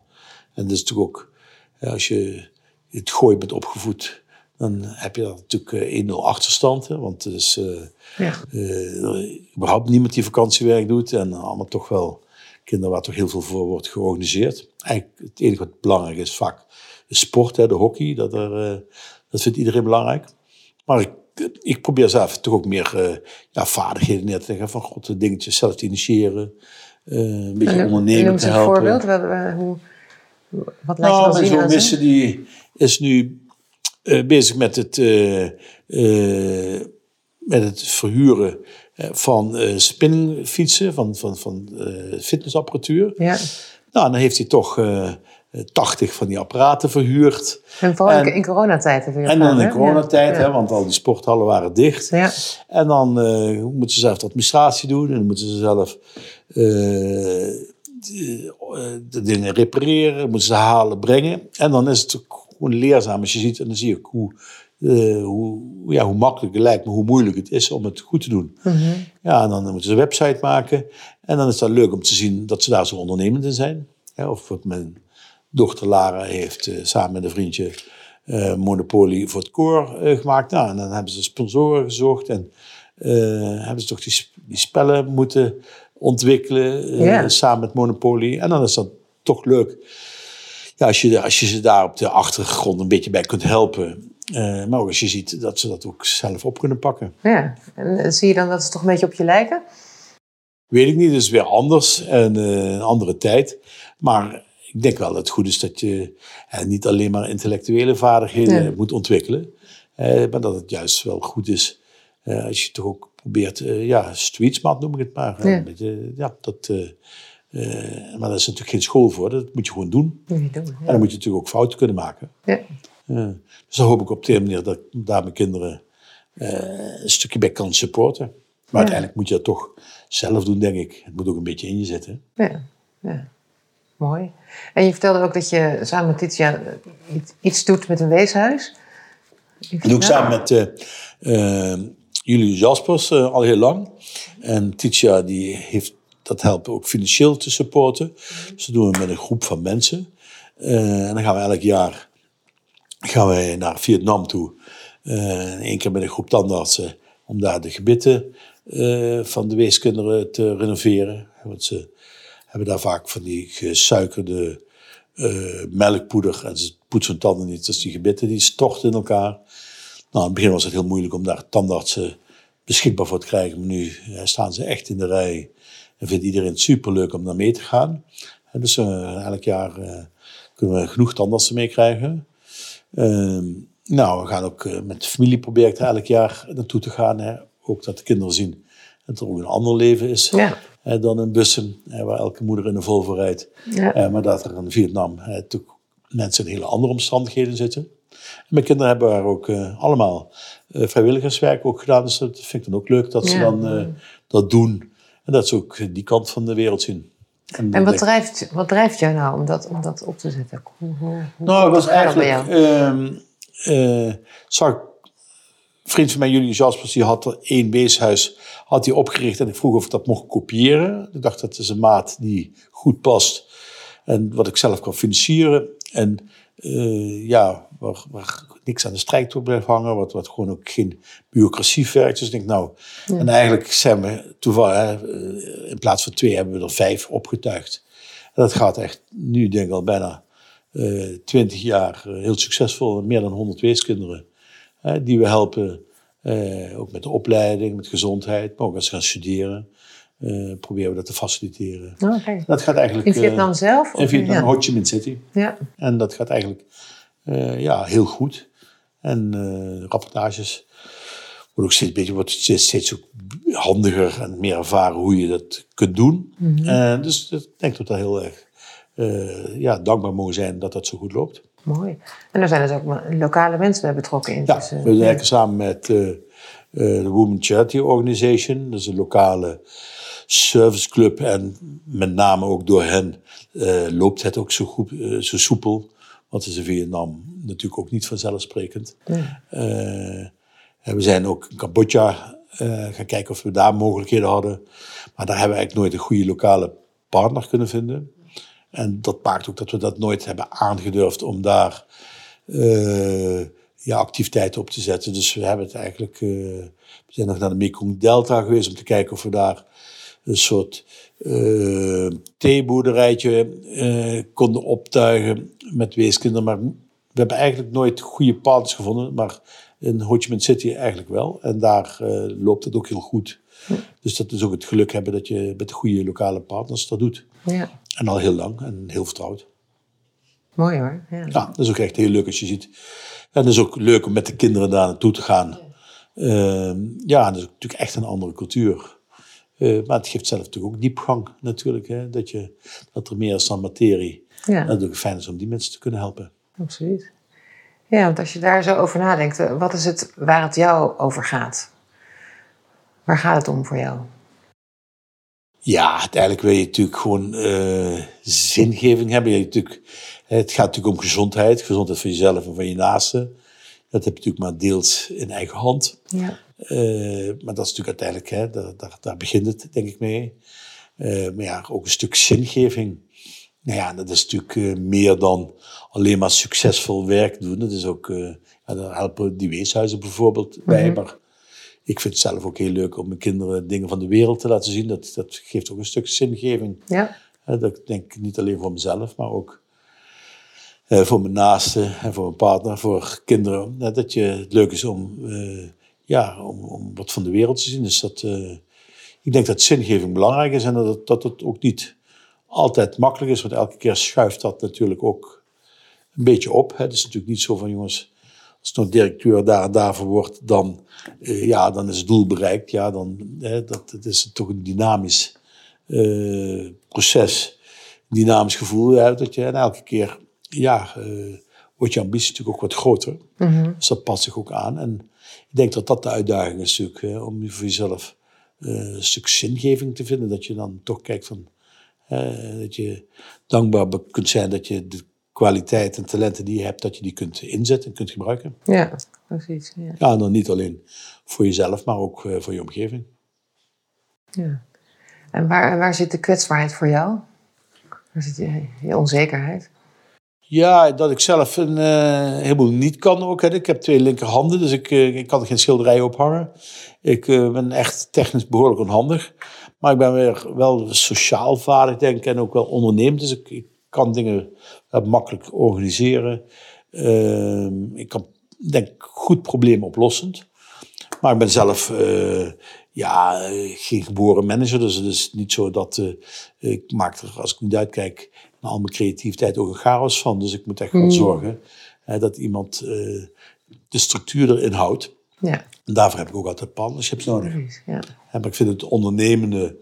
En dat is natuurlijk ook, als je het gooi bent opgevoed dan heb je dan natuurlijk 1-0 achterstand. Hè, want het is uh, ja. uh, überhaupt niemand die vakantiewerk doet. En allemaal toch wel kinderen waar toch heel veel voor wordt georganiseerd. Eigenlijk het enige wat belangrijk is vaak de sport, hè, de hockey. Dat, er, dat vindt iedereen belangrijk. Maar ik, ik probeer zelf toch ook meer ja, vaardigheden neer te leggen. Van god, dingetjes zelf te initiëren. een beetje ondernemen te helpen. een voorbeeld? Wat, hoe, wat laat nou, je wel zien die is nu uh, bezig met het, uh, uh, met het verhuren van spinningfietsen, van, van, van fitnessapparatuur. Ja. Nou, dan heeft hij toch 80 van die apparaten verhuurd. En vooral en, in coronatijd. En dan in coronatijd, ja. hè, want al die sporthallen waren dicht. Ja. En dan moeten ze zelf de administratie doen en dan moeten ze zelf de, de, dingen repareren, moeten ze halen, brengen. En dan is het gewoon leerzaam als je ziet. En dan zie ik hoe, uh, hoe, ja, hoe makkelijk het lijkt, maar hoe moeilijk het is om het goed te doen. Mhm. Ja, en dan moeten ze een website maken. En dan is dat leuk om te zien dat ze daar zo ondernemend in zijn. Of wat mijn dochter Lara heeft uh, samen met een vriendje uh, Monopoly voor het koor gemaakt. Nou, en dan hebben ze sponsoren gezocht en hebben ze toch die, die spellen moeten ontwikkelen samen met Monopoly. En dan is dat toch leuk ja, als, je, als je ze daar op de achtergrond een beetje bij kunt helpen. Uh, maar ook als je ziet dat ze dat ook zelf op kunnen pakken. Ja, en eh, zie je dan dat ze toch een beetje op je lijken? Weet ik niet, het is weer anders en uh, een andere tijd. Maar ik denk wel dat het goed is dat je niet alleen maar intellectuele vaardigheden moet ontwikkelen. maar dat het juist wel goed is als je toch ook probeert, ja, street smart noem ik het maar. Ja, beetje, ja dat uh, maar daar is natuurlijk geen school voor. Dat moet je gewoon doen. Moet je doen ja. En dan moet je natuurlijk ook fouten kunnen maken. Ja. Uh, dus dan hoop ik op die manier dat ik daar mijn kinderen uh, een stukje bij kan supporten. Maar uiteindelijk moet je dat toch zelf doen, denk ik. Het moet ook een beetje in je zitten. Ja, ja. Mooi. En je vertelde ook dat je samen met Titia iets doet met een weeshuis. Dat doe ik samen met Jullie Jaspers al heel lang. En Titia die heeft dat helpt ook financieel te supporten. Dus dat doen we met een groep van mensen. Uh, en dan gaan we elk jaar gaan wij naar Vietnam toe. Uh, Eén keer met een groep tandartsen om daar de gebitten uh, van de weeskinderen te renoveren. Want ze hebben daar vaak van die gesuikerde melkpoeder. En ze poetsen hun tanden niet, dus die gebitten die storten in elkaar. Nou, in het begin was het heel moeilijk om daar tandartsen beschikbaar voor te krijgen. Maar nu staan ze echt in de rij en vindt iedereen het superleuk om daar mee te gaan. En dus uh, elk jaar kunnen we genoeg tandartsen meekrijgen. Uh, nou, we gaan ook met de familie proberen elk jaar naartoe te gaan. Hè. Ook dat de kinderen zien dat er ook een ander leven is ja. Hè, dan in bussen, hè, waar elke moeder in een Volvo rijdt. Ja. maar dat er in Vietnam mensen in hele andere omstandigheden zitten. En mijn kinderen hebben daar ook allemaal vrijwilligerswerk ook gedaan. Dus dat vind ik dan ook leuk dat ze dan dat doen. En dat ze ook die kant van de wereld zien. En, en wat, drijft, wat drijft jou nou om dat, om dat op te zetten? Hoe, hoe, nou, het was eigenlijk... Um, uh, zag vriend van mij, Jullie Jaspers, die had er één weeshuis had hij opgericht. En ik vroeg of ik dat mocht kopiëren. Ik dacht, dat is een maat die goed past. En wat ik zelf kan financieren. En uh, ja, waar, waar niks aan de strijktoer blijft hangen, wat, wat gewoon ook geen bureaucratie vergt. Dus ik denk, nou, en eigenlijk zijn we toevallig, eh, in plaats van twee hebben we er vijf opgetuigd. En dat gaat echt nu, denk ik al bijna twintig jaar heel succesvol. Meer dan 100 weeskinderen die we helpen, ook met de opleiding, met gezondheid, maar ook als ze gaan studeren. Uh, proberen we dat te faciliteren. Okay. Dat gaat eigenlijk... In Vietnam zelf? In Vietnam, ja. Ho Chi Minh City. Ja. En dat gaat eigenlijk ja, heel goed. En rapportages wordt ook steeds, beetje, wordt steeds, steeds ook handiger en meer ervaren hoe je dat kunt doen. Mm -hmm. dus ik denk dat dat heel erg ja, dankbaar mogen zijn dat dat zo goed loopt. Mooi. En er zijn dus ook lokale mensen bij betrokken in. Ja, dus, we werken samen met de Women Charity Organization. Dat is een lokale serviceclub. En met name ook door hen uh, loopt het ook zo, goed, zo soepel. Want het is in Vietnam natuurlijk ook niet vanzelfsprekend. Ja. We zijn ook in Cambodja gaan kijken of we daar mogelijkheden hadden. Maar daar hebben we eigenlijk nooit een goede lokale partner kunnen vinden. En dat maakt ook dat we dat nooit hebben aangedurfd om daar ja, activiteiten op te zetten. Dus we hebben het eigenlijk. we zijn nog naar de Mekong Delta geweest om te kijken of we daar een soort uh, theeboerderijtje uh, konden optuigen met weeskinderen. Maar we hebben eigenlijk nooit goede partners gevonden, maar in Ho Chi Minh City eigenlijk wel. En daar uh, loopt het ook heel goed. Ja. Dus dat is ook het geluk hebben dat je met de goede lokale partners dat doet. Ja. En al heel lang en heel vertrouwd. Mooi hoor. Ja. ja, dat is ook echt heel leuk als je ziet. En het is ook leuk om met de kinderen daar naartoe te gaan. Ja, ja dat is natuurlijk echt een andere cultuur. Uh, maar het geeft zelf natuurlijk ook diepgang natuurlijk. Hè? Dat, je, dat er meer is dan materie. Ja. En dat het ook fijn is om die mensen te kunnen helpen. Absoluut. Ja, want als je daar zo over nadenkt, wat is het waar het jou over gaat? Waar gaat het om voor jou? Ja, uiteindelijk wil je natuurlijk gewoon uh, zingeving hebben. Je natuurlijk, het gaat natuurlijk om gezondheid. Gezondheid van jezelf en van je naasten. Dat heb je natuurlijk maar deels in eigen hand. Ja. Uh, maar dat is natuurlijk uiteindelijk, hè, daar, daar, daar begint het denk ik mee. Uh, maar ja, ook een stuk zingeving. Nou ja, dat is natuurlijk meer dan alleen maar succesvol werk doen. Dat is ook, ja, daar helpen die weeshuizen bijvoorbeeld bij. Mhm. Maar ik vind het zelf ook heel leuk om mijn kinderen dingen van de wereld te laten zien. Dat, dat geeft ook een stuk zingeving. Ja. dat denk ik niet alleen voor mezelf, maar ook uh, voor mijn naasten en voor mijn partner, voor kinderen. Dat je, het leuk is om, uh, ja, om, om, wat van de wereld te zien. Dus dat, ik denk dat zingeving belangrijk is en dat het, dat het ook niet altijd makkelijk is. Want elke keer schuift dat natuurlijk ook een beetje op. Hè. Het is natuurlijk niet zo van jongens, als nou directeur daar en daarvoor wordt, dan, ja, dan is het doel bereikt. Ja, dan, dat, dat is toch een dynamisch proces, een dynamisch gevoel. Hè, dat je en elke keer ja, uh, wordt je ambitie natuurlijk ook wat groter. Mm -hmm. Dus dat past zich ook aan. En ik denk dat dat de uitdaging is natuurlijk, hè, om voor jezelf een stuk zingeving te vinden. Dat je dan toch kijkt van, dat je dankbaar kunt zijn dat je de kwaliteit en talenten die je hebt, dat je die kunt inzetten en kunt gebruiken. Ja, precies. Ja, ja en dan niet alleen voor jezelf, maar ook voor je omgeving. Ja. En waar, waar zit de kwetsbaarheid voor jou? Waar zit je, je onzekerheid? Ja, dat ik zelf een uh, heleboel niet kan ook. Hè. Ik heb twee linkerhanden, dus ik, uh, ik kan geen schilderij ophangen. Ik uh, ben echt technisch behoorlijk onhandig. Maar ik ben weer wel sociaal vaardig, denk ik, en ook wel ondernemend. Dus ik, ik kan dingen makkelijk organiseren. Ehm, ik kan, denk goed problemen oplossend. Maar ik ben zelf ja, geen geboren manager. Dus het is niet zo dat ik maak er, als ik niet uitkijk, naar al mijn creativiteit ook een chaos van. Dus ik moet echt wel Mm. zorgen dat iemand eh, de structuur erin houdt. Ja, En daarvoor heb ik ook altijd partnerships nodig. Ja. Maar ik vind het ondernemende,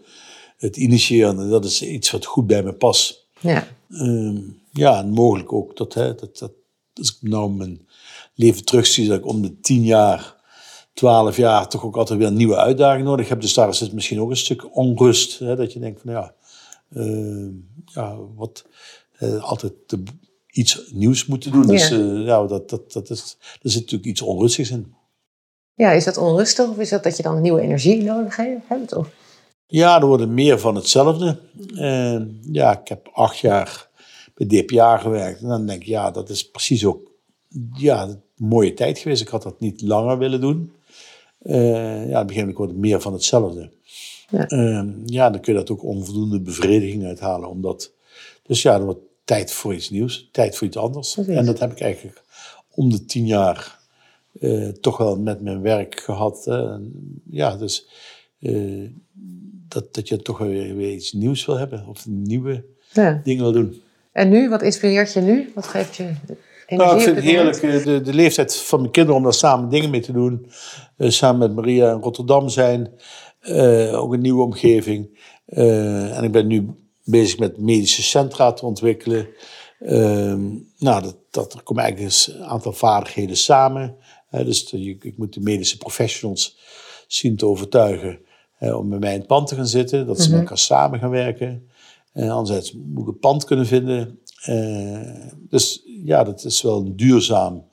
het initiëren, dat is iets wat goed bij me past. Ja. Ehm, ja, en mogelijk ook dat, hè, dat, dat als ik nou mijn leven terugzie, dat ik om de tien jaar, twaalf jaar toch ook altijd weer een nieuwe uitdaging nodig heb. Dus daar zit misschien ook een stuk onrust. Hè, dat je denkt van ja, ehm, ja wat, eh, altijd de- iets nieuws moeten doen. Dus Ja. eh, ja, dat, dat, dat is, er zit natuurlijk iets onrustigs in. ja, is dat onrustig of is dat dat je dan nieuwe energie nodig he- hebt? Of? Ja, er worden meer van hetzelfde. Eh, ja, ik heb acht jaar bij DPA gewerkt. En dan denk ik, ja, dat is precies ook... Ja, een mooie tijd geweest. Ik had dat niet langer willen doen. Uh, ja, op een wordt het meer van hetzelfde. Ja. Ehm, ja, dan kun je dat ook onvoldoende bevrediging uithalen. Omdat, dus ja, er wordt tijd voor iets nieuws, tijd voor iets anders. En dat heb ik eigenlijk om de tien jaar uh, toch wel met mijn werk gehad. ja, dus dat, dat je toch weer, weer iets nieuws wil hebben of nieuwe ja. dingen wil doen. En nu, wat inspireert je nu? Wat geeft je energie? Nou, ik vind het heerlijk, de, de leeftijd van mijn kinderen om daar samen dingen mee te doen. Uh, samen met Maria in Rotterdam zijn. Uh, ook een nieuwe omgeving. Uh, en ik ben nu bezig met medische centra te ontwikkelen. Ehm, nou, dat, dat, er komen eigenlijk een aantal vaardigheden samen. dus je, ik moet de medische professionals zien te overtuigen om bij mij in het pand te gaan zitten. Dat ze mm met elkaar samen gaan werken. En anderzijds moet ik een pand kunnen vinden. Uh, dus ja, dat is wel een duurzaam,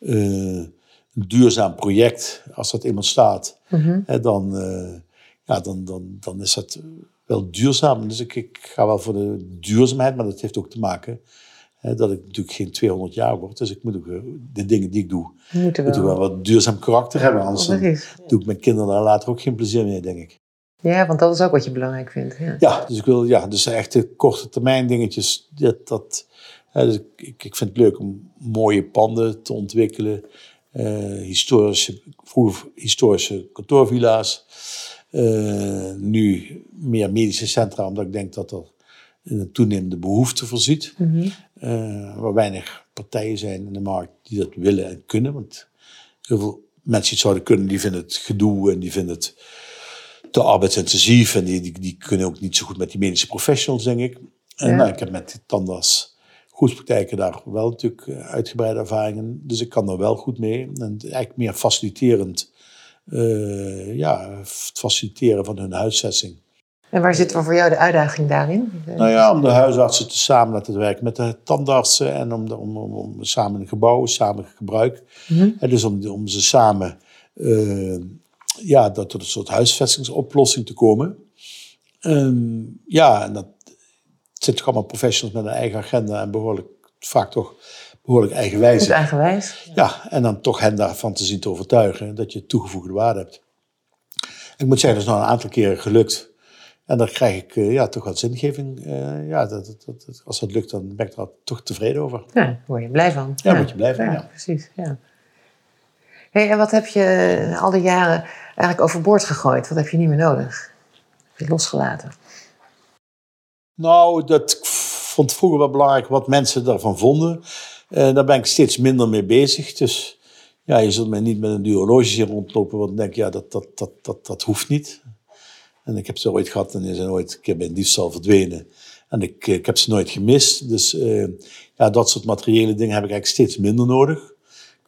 uh, een duurzaam project. Als dat eenmaal staat, mm dan, uh, ja, dan, dan, dan is dat wel duurzaam. Dus ik, ik, ga wel voor de duurzaamheid, maar dat heeft ook te maken dat ik natuurlijk geen 200 jaar word. Dus ik moet ook de dingen die ik doe, moet wel. wel wat duurzaam karakter hebben. Anders doe ik mijn kinderen daar later ook geen plezier mee, denk ik. Ja, want dat is ook wat je belangrijk vindt. Ja, ja dus ik wil, ja, dus echt de korte termijn dingetjes. Dat, dat, dus ik, ik vind het leuk om mooie panden te ontwikkelen. Uh, historische, vroeger historische kantoorvilla's. Uh, nu meer medische centra, omdat ik denk dat er een toenemende behoefte voorziet. Mm -hmm. Uh, waar weinig partijen zijn in de markt die dat willen en kunnen. Want heel veel mensen die het zouden kunnen, die vinden het gedoe en die vinden het te arbeidsintensief. En die, die, die, kunnen ook niet zo goed met die medische professionals, denk ik. En nou, ik heb met tandarts goedpraktijken daar wel natuurlijk eh, uitgebreide ervaringen. Dus ik kan er wel goed mee. En eigenlijk meer faciliterend, uh, ja, faciliteren van hun huisvesting. En waar zit dan voor jou de uitdaging daarin? Nou ja, om de huisartsen te samen laten werken met de tandartsen en om, de, om, om, om, samen een gebouw, samen gebruik. Mm En dus om, om ze samen uh, ja, dat tot een soort huisvestingsoplossing te komen. Um, ja, en dat zit toch allemaal professionals met een eigen agenda en behoorlijk, vaak toch behoorlijk eigenwijs. eigenwijs. Ja. ja, en dan toch hen daarvan te zien te overtuigen dat je toegevoegde waarde hebt. Ik moet zeggen, dat is nog een aantal keren gelukt. En dan krijg ik uh, ja, toch wat zingeving. Uh, ja, dat, dat, dat, als dat lukt, dan ben ik er toch tevreden over. Ja, daar word je blij van. Ja, ja. word je blij van, ja. Precies, ja. Hey, en wat heb je al die jaren eigenlijk overboord gegooid? Wat heb je niet meer nodig? Heb je losgelaten? Nou, dat vond vroeger wel belangrijk wat mensen daarvan vonden. Uh, daar ben ik steeds minder mee bezig. Dus ja, je zult mij niet met een hier rondlopen, want dan denk ik, ja, dat, dat, dat, dat, dat hoeft niet. En ik heb ze ooit gehad en die zijn ooit een keer bij een diefstal verdwenen. En ik, ik heb ze nooit gemist. Dus uh, ja, dat soort materiële dingen heb ik eigenlijk steeds minder nodig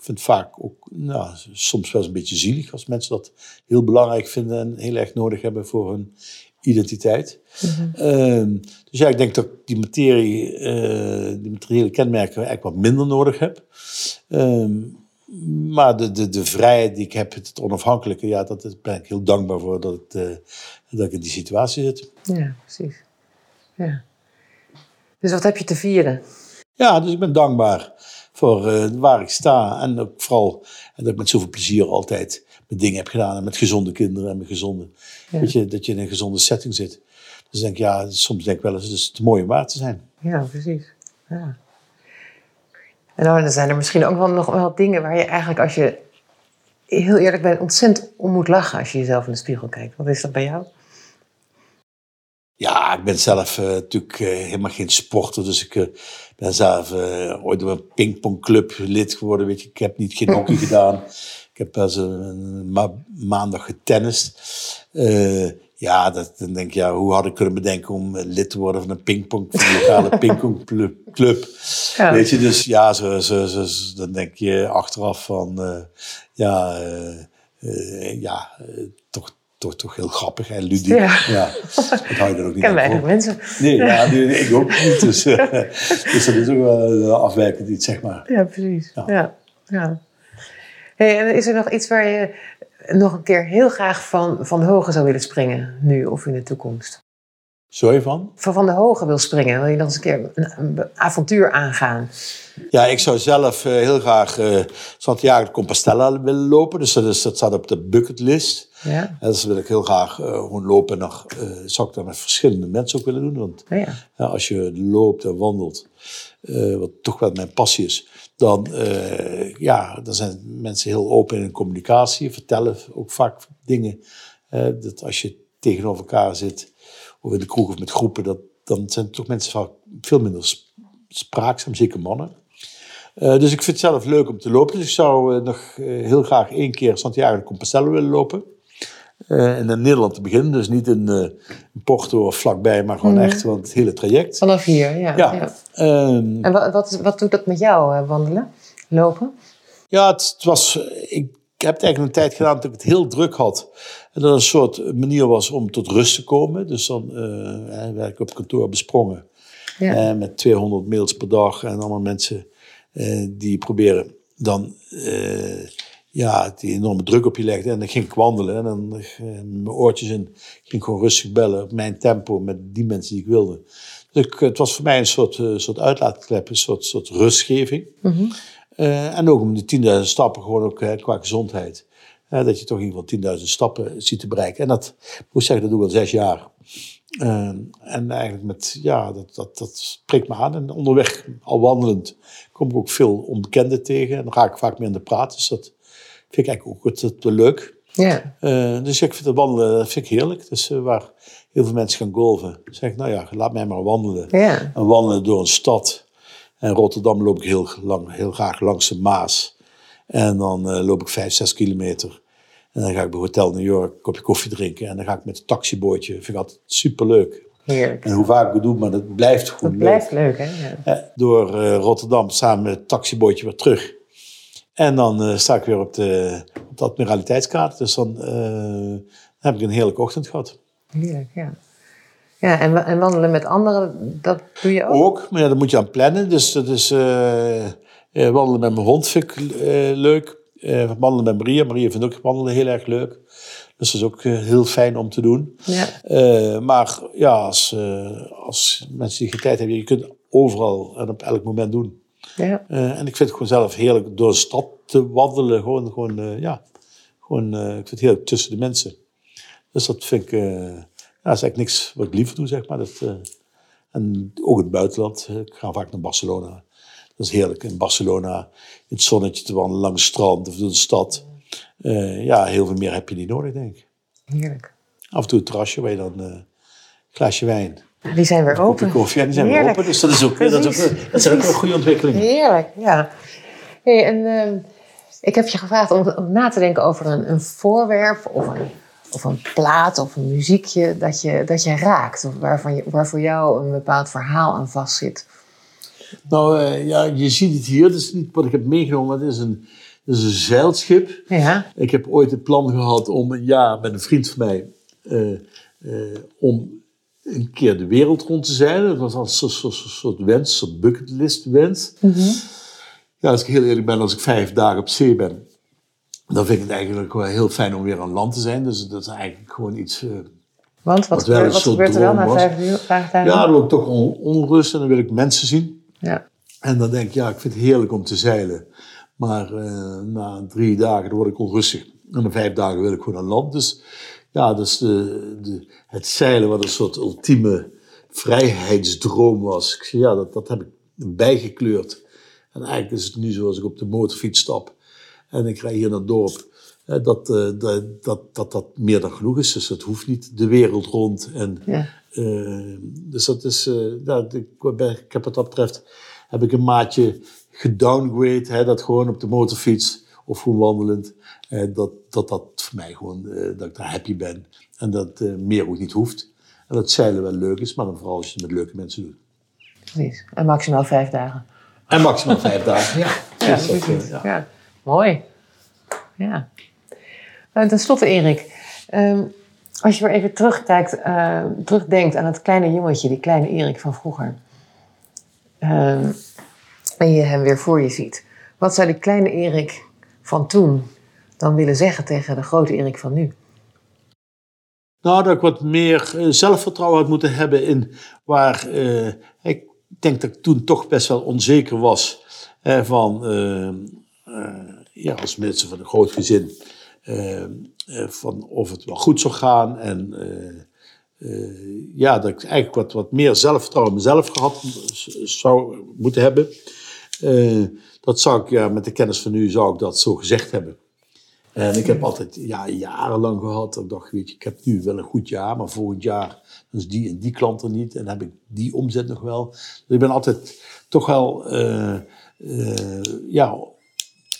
vind het vaak ook nou, soms wel eens een beetje zielig als mensen dat heel belangrijk vinden en heel erg nodig hebben voor hun identiteit. Mm dus ja, ik denk dat ik die materie, uh, die materiële kenmerken eigenlijk wat minder nodig heb. Um, maar de, de, de vrijheid die ik heb, het onafhankelijke, ja, dat ben ik heel dankbaar voor dat, het, uh, dat ik in die situatie zit. Ja, precies. Ja. Dus wat heb je te vieren? Ja, dus ik ben dankbaar voor uh, waar ik sta. En ook vooral en dat ik met zoveel plezier altijd mijn dingen heb gedaan. En met gezonde kinderen en met gezonde. Weet je, dat je in een gezonde setting zit. Dus denk ik, ja, soms denk ik wel eens, het is te mooi om waar te zijn. Ja, precies. Ja. En dan zijn er misschien ook wel nog wel dingen waar je eigenlijk, als je heel eerlijk bent, ontzettend om moet lachen als je jezelf in de spiegel kijkt. Wat is dat bij jou? Ja, ik ben zelf uh, natuurlijk uh, helemaal geen sporter, dus ik uh, ben zelf ooit door een pingpongclub lid geworden. Weet je, ik heb niet geen hockey [LAUGHS] gedaan. Ik heb pas een, ma maandag getennist. Ja, dat, dan denk ik, ja, hoe had ik kunnen bedenken om lid te worden van een pingpong, van een lokale [LAUGHS] pingpongclub. Ja. Weet je, dus ja, zo, zo, zo, dan denk je achteraf van, ja, ja, toch toch, toch heel grappig en ludiek. Ja. ja. [LAUGHS] Dat hou je er ook niet Ken weinig mensen. Nee, ja, ik ook niet. Dus, [LAUGHS] dus dat is ook wel afwijkend iets, zeg maar. Ja, precies. Ja. ja. Hey, en is er nog iets waar je nog een keer heel graag van, van de hoge zou willen springen, nu of in de toekomst? Sorry van? Van Van de Hoge wil springen. Wil je nog eens een keer een, avontuur aangaan? Ja, ik zou zelf eh, heel graag eh Santiago de Compostela willen lopen. Dus dat, is, dat staat op de bucketlist. Ja. En dus wil ik heel graag eh, gewoon lopen. En nog, zou ik dat met verschillende mensen ook willen doen. Want ja. ja, als je loopt en wandelt, wat toch wel mijn passie is, dan, eh, ja, dan zijn mensen heel open in communicatie, vertellen ook vaak dingen. dat als je tegenover elkaar zit, of in de kroeg of met groepen, dat, dan zijn toch mensen vaak veel minder sp- spraakzaam, zeker mannen. Eh, dus ik vind het zelf leuk om te lopen. Dus ik zou eh, nog heel graag één keer Santiago de Compostela willen lopen. Eh, en in Nederland te beginnen. Dus niet in, eh, in Porto of vlakbij, maar gewoon echt want het hele traject. Vanaf hier, ja. Ja. ja. Ehm, En wat, wat, wat doet dat met jou, eh, wandelen? Lopen? ja, het, het was, ik heb het eigenlijk een tijd gedaan dat ik het heel druk had. En dat een soort manier was om tot rust te komen. Dus dan eh, werd ik op kantoor besprongen. Ja. Eh, met 200 mails per dag en allemaal mensen eh, die proberen dan eh, ja, die enorme druk op je legden. En dan ging ik wandelen en dan eh, mijn oortjes in. ging ik gewoon rustig bellen op mijn tempo met die mensen die ik wilde. Dus ik, het was voor mij een soort, eh, soort uitlaatklep, een soort, soort rustgeving. Eh, en ook om de 10.000 stappen gewoon ook qua gezondheid. Dat je toch in ieder geval 10.000 stappen ziet te bereiken. En dat, ik moet zeggen, dat doe ik al zes jaar. En eigenlijk met, ja, dat, dat, dat spreekt me aan. En onderweg, al wandelend, kom ik ook veel onbekenden tegen. En dan ga ik vaak meer aan de praten. Dus dat vind ik eigenlijk ook het, het leuk. Ja. Eh, dus ik vind het wandelen dat vind ik heerlijk. Dus eh, waar heel veel mensen gaan golven, zeg ik, nou ja, laat mij maar wandelen. Ja. En wandelen door een stad. En Rotterdam loop ik heel, lang, heel graag langs de Maas. En dan eh, loop ik vijf, zes kilometer. En dan ga ik bij Hotel New York een kopje koffie drinken. En dan ga ik met het taxibootje. Vind ik altijd superleuk. Heerlijk. En hoe vaak ik het doe, maar dat blijft gewoon Dat leuk. blijft leuk, hè? Ja. Door Rotterdam samen met het taxibootje weer terug. En dan eh, sta ik weer op de, op de admiraliteitskaart. Dus dan eh, heb ik een heerlijke ochtend gehad. Heerlijk, ja. Ja, en, en wandelen met anderen, dat doe je ook? Ook, maar ja, dan moet je aan plannen. Dus dat is eh, wandelen met mijn hond vind ik leuk. Wandelen met Maria. Maria vindt ook wandelen heel erg leuk. Dus dat is ook heel fijn om te doen. Ja. Maar ja, als, als mensen die geen tijd hebben, je kunt overal en op elk moment doen. Ja. Eh, en ik vind het gewoon zelf heerlijk door de stad te wandelen. Gewoon, gewoon eh, ja, gewoon, eh, ik vind het heerlijk tussen de mensen. Dus dat vind ik, ja, dat is eigenlijk niks wat ik liever doe, zeg maar. Dat, en ook in het buitenland. Ik ga vaak naar Barcelona. Dat is heerlijk. In Barcelona in het zonnetje te wandelen langs het strand of door de stad. Ja, heel veel meer heb je niet nodig, denk ik. Heerlijk. Af en toe een terrasje waar je dan een glaasje wijn, Ja, Die zijn weer open. koffie. Ja, die zijn weer open. Dus dat is ook, dat is ook, dat zijn ook wel goede ontwikkelingen. Heerlijk, ja. Hey, en ehm, ik heb je gevraagd om, om na te denken over een, een voorwerp of een, of een plaat of een muziekje dat je, dat je raakt. Of waarvan je, waar voor jou een bepaald verhaal aan vastzit. Nou eh, ja, je ziet het hier. Dat is niet wat ik heb meegenomen. Het is een, het is een zeilschip. Ja, Ik heb ooit het plan gehad om een jaar met een vriend van mij... eh, eh, om een keer de wereld rond te zeilen. Dat was als een soort, soort, soort wens, een soort bucketlist wens. Ja, als ik heel eerlijk ben, als ik vijf dagen op zee ben... dan vind ik het eigenlijk wel heel fijn om weer aan land te zijn. Dus dat is eigenlijk gewoon iets... eh, want wat, Wat wel gebeurt, wat gebeurt er dan droom na vijf, uur, vijf dagen? ja, dan wil ik toch on- onrust en dan wil ik mensen zien. ja. En dan denk ik, ja, ik vind het heerlijk om te zeilen. Maar eh, na drie dagen dan word ik onrustig. En na vijf dagen wil ik gewoon aan land. Dus ja, dus de, de, het zeilen wat een soort ultieme vrijheidsdroom was. Ik ja, dat, dat heb ik bijgekleurd. En eigenlijk is het nu zoals ik op de motorfiets stap. En ik rij hier naar het dorp. Dat, eh, dat, dat, dat dat meer dan genoeg is. Dus het hoeft niet de wereld rond. En Ja. eh, dus dat is, eh, ja, ik, ben- ik heb wat dat betreft, heb ik een maatje gedowngrade, hè, dat gewoon op de motorfiets of gewoon wandelend, eh, dat, dat dat voor mij gewoon, eh, dat ik daar happy ben. En dat eh, meer ook niet hoeft. En dat zeilen wel leuk is, maar dan vooral als je het met leuke mensen doet. Precies. En maximaal vijf dagen. En maximaal vijf dagen. Ja, [LAUGHS] Ja, precies. ja. Ja. Mooi. Ja. Uh, ten slotte, Erik. ehm, als je weer even terugkijkt, eh, terugdenkt aan het kleine jongetje, die kleine Erik van vroeger. Ehm, en je hem weer voor je ziet. Wat zou die kleine Erik van toen dan willen zeggen tegen de grote Erik van nu? Nou, dat ik wat meer eh, zelfvertrouwen had moeten hebben in waar eh, ik denk dat ik toen toch best wel onzeker was van, eh, eh, ja, als mensen van een groot gezin, van of het wel goed zou gaan en ja, dat ik eigenlijk wat, wat meer zelfvertrouwen in mezelf gehad zou moeten hebben. Dat zou ik, ja, met de kennis van nu, zou ik dat zo gezegd hebben. En ik heb altijd ja, jarenlang gehad, dat ik dacht, weet je, ik heb nu wel een goed jaar, maar volgend jaar is die en die klant er niet en heb ik die omzet nog wel. Dus ik ben altijd toch wel, eh, eh, ja,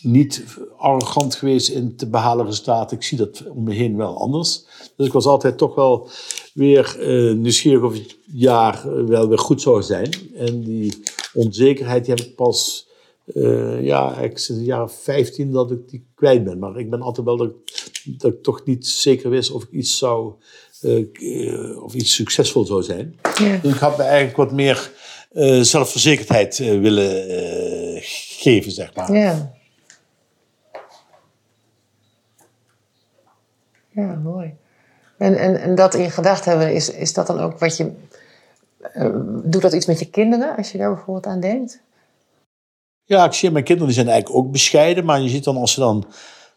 niet arrogant geweest in te behalen resultaten. Ik zie dat om me heen wel anders. Dus ik was altijd toch wel weer eh, nieuwsgierig of het jaar wel weer goed zou zijn. En die onzekerheid die heb ik pas, eh, ja, ik sinds de jaren 15 dat ik die kwijt ben. Maar ik ben altijd wel dat, ik- dat ik toch niet zeker wist of ik iets zou, eh, eh, of iets succesvol zou zijn. Ja. Dus ik had me eigenlijk wat meer zelfverzekerdheid willen geven, zeg maar. Ja. Ja, mooi. En, en, en dat in gedachten hebben, is, is dat dan ook wat je. doet dat iets met je kinderen als je daar bijvoorbeeld aan denkt? Ja, ik zie mijn kinderen die zijn eigenlijk ook bescheiden. Maar je ziet dan als ze dan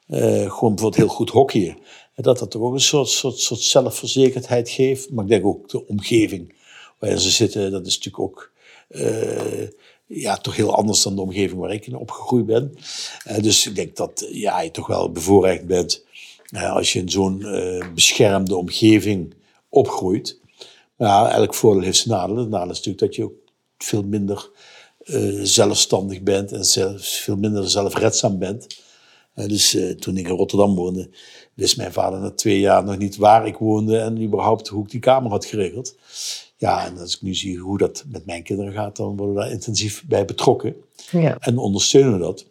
eh, gewoon bijvoorbeeld heel goed hockeyen. Dat dat toch ook een soort, soort, soort zelfverzekerdheid geeft. Maar ik denk ook de omgeving waarin ze zitten. Dat is natuurlijk ook eh, ja, toch heel anders dan de omgeving waar ik in opgegroeid ben. Eh, dus ik denk dat ja, je toch wel bevoorrecht bent als je in zo'n beschermde omgeving opgroeit. Maar elk voordeel heeft zijn nadeel. Het nadeel is natuurlijk dat je ook veel minder eh, zelfstandig bent en zelfs veel minder zelfredzaam bent. Eh, dus eh, toen ik in Rotterdam woonde, wist mijn vader na twee jaar nog niet waar ik woonde en überhaupt hoe ik die kamer had geregeld. Ja, en als ik nu zie hoe dat met mijn kinderen gaat, dan worden we daar intensief bij betrokken Ja. en ondersteunen we dat.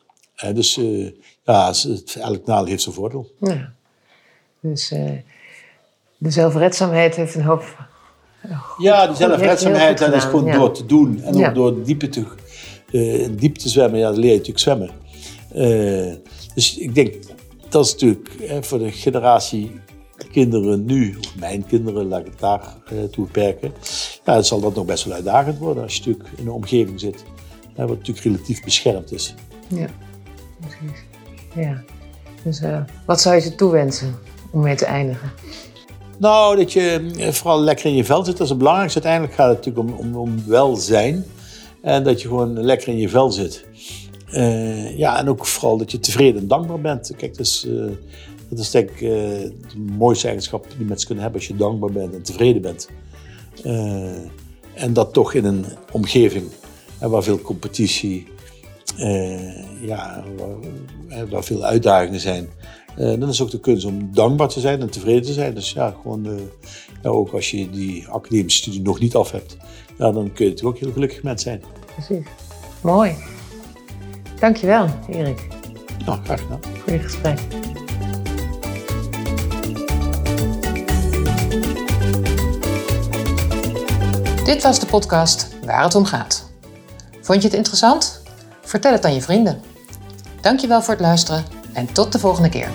Dus ja, het- elk nadeel heeft zijn voordeel. ja. Dus de zelfredzaamheid heeft een hoop. Ja, die zelfredzaamheid, dat is gewoon ja. door te doen. En Ja. ook door diepe te, in diep te zwemmen. Ja, dan leer je natuurlijk zwemmen. Eh, dus ik denk, dat is natuurlijk eh, voor de generatie kinderen nu, of mijn kinderen, laat ik het daar eh, toe beperken. Ja, dan zal dat nog best wel uitdagend worden als je natuurlijk in een omgeving zit. hè, wat natuurlijk relatief beschermd is. Ja, precies. Ja. Dus eh, wat zou je ze toewensen om mee te eindigen? Nou, dat je eh, vooral lekker in je vel zit, dat is het belangrijkste. Uiteindelijk gaat het natuurlijk om, om, om welzijn. En dat je gewoon lekker in je vel zit. Eh, ja, en ook vooral dat je tevreden en dankbaar bent. Kijk, dus, eh, dat is denk ik eh, de mooiste eigenschap die mensen kunnen hebben als je dankbaar bent en tevreden bent. En dat toch in een omgeving waar veel competitie, ja, waar, veel uitdagingen zijn. Dan is ook de kunst om dankbaar te zijn en tevreden te zijn. Dus ja, gewoon, ook als je die academische studie nog niet af hebt, ja, dan kun je natuurlijk ook heel gelukkig mens zijn. Precies. Mooi. Dankjewel, Erik, Nou, graag gedaan. voor dit gesprek. Dit was de podcast Waar het om gaat. Vond je het interessant? Vertel het aan je vrienden. Dankjewel voor het luisteren en tot de volgende keer.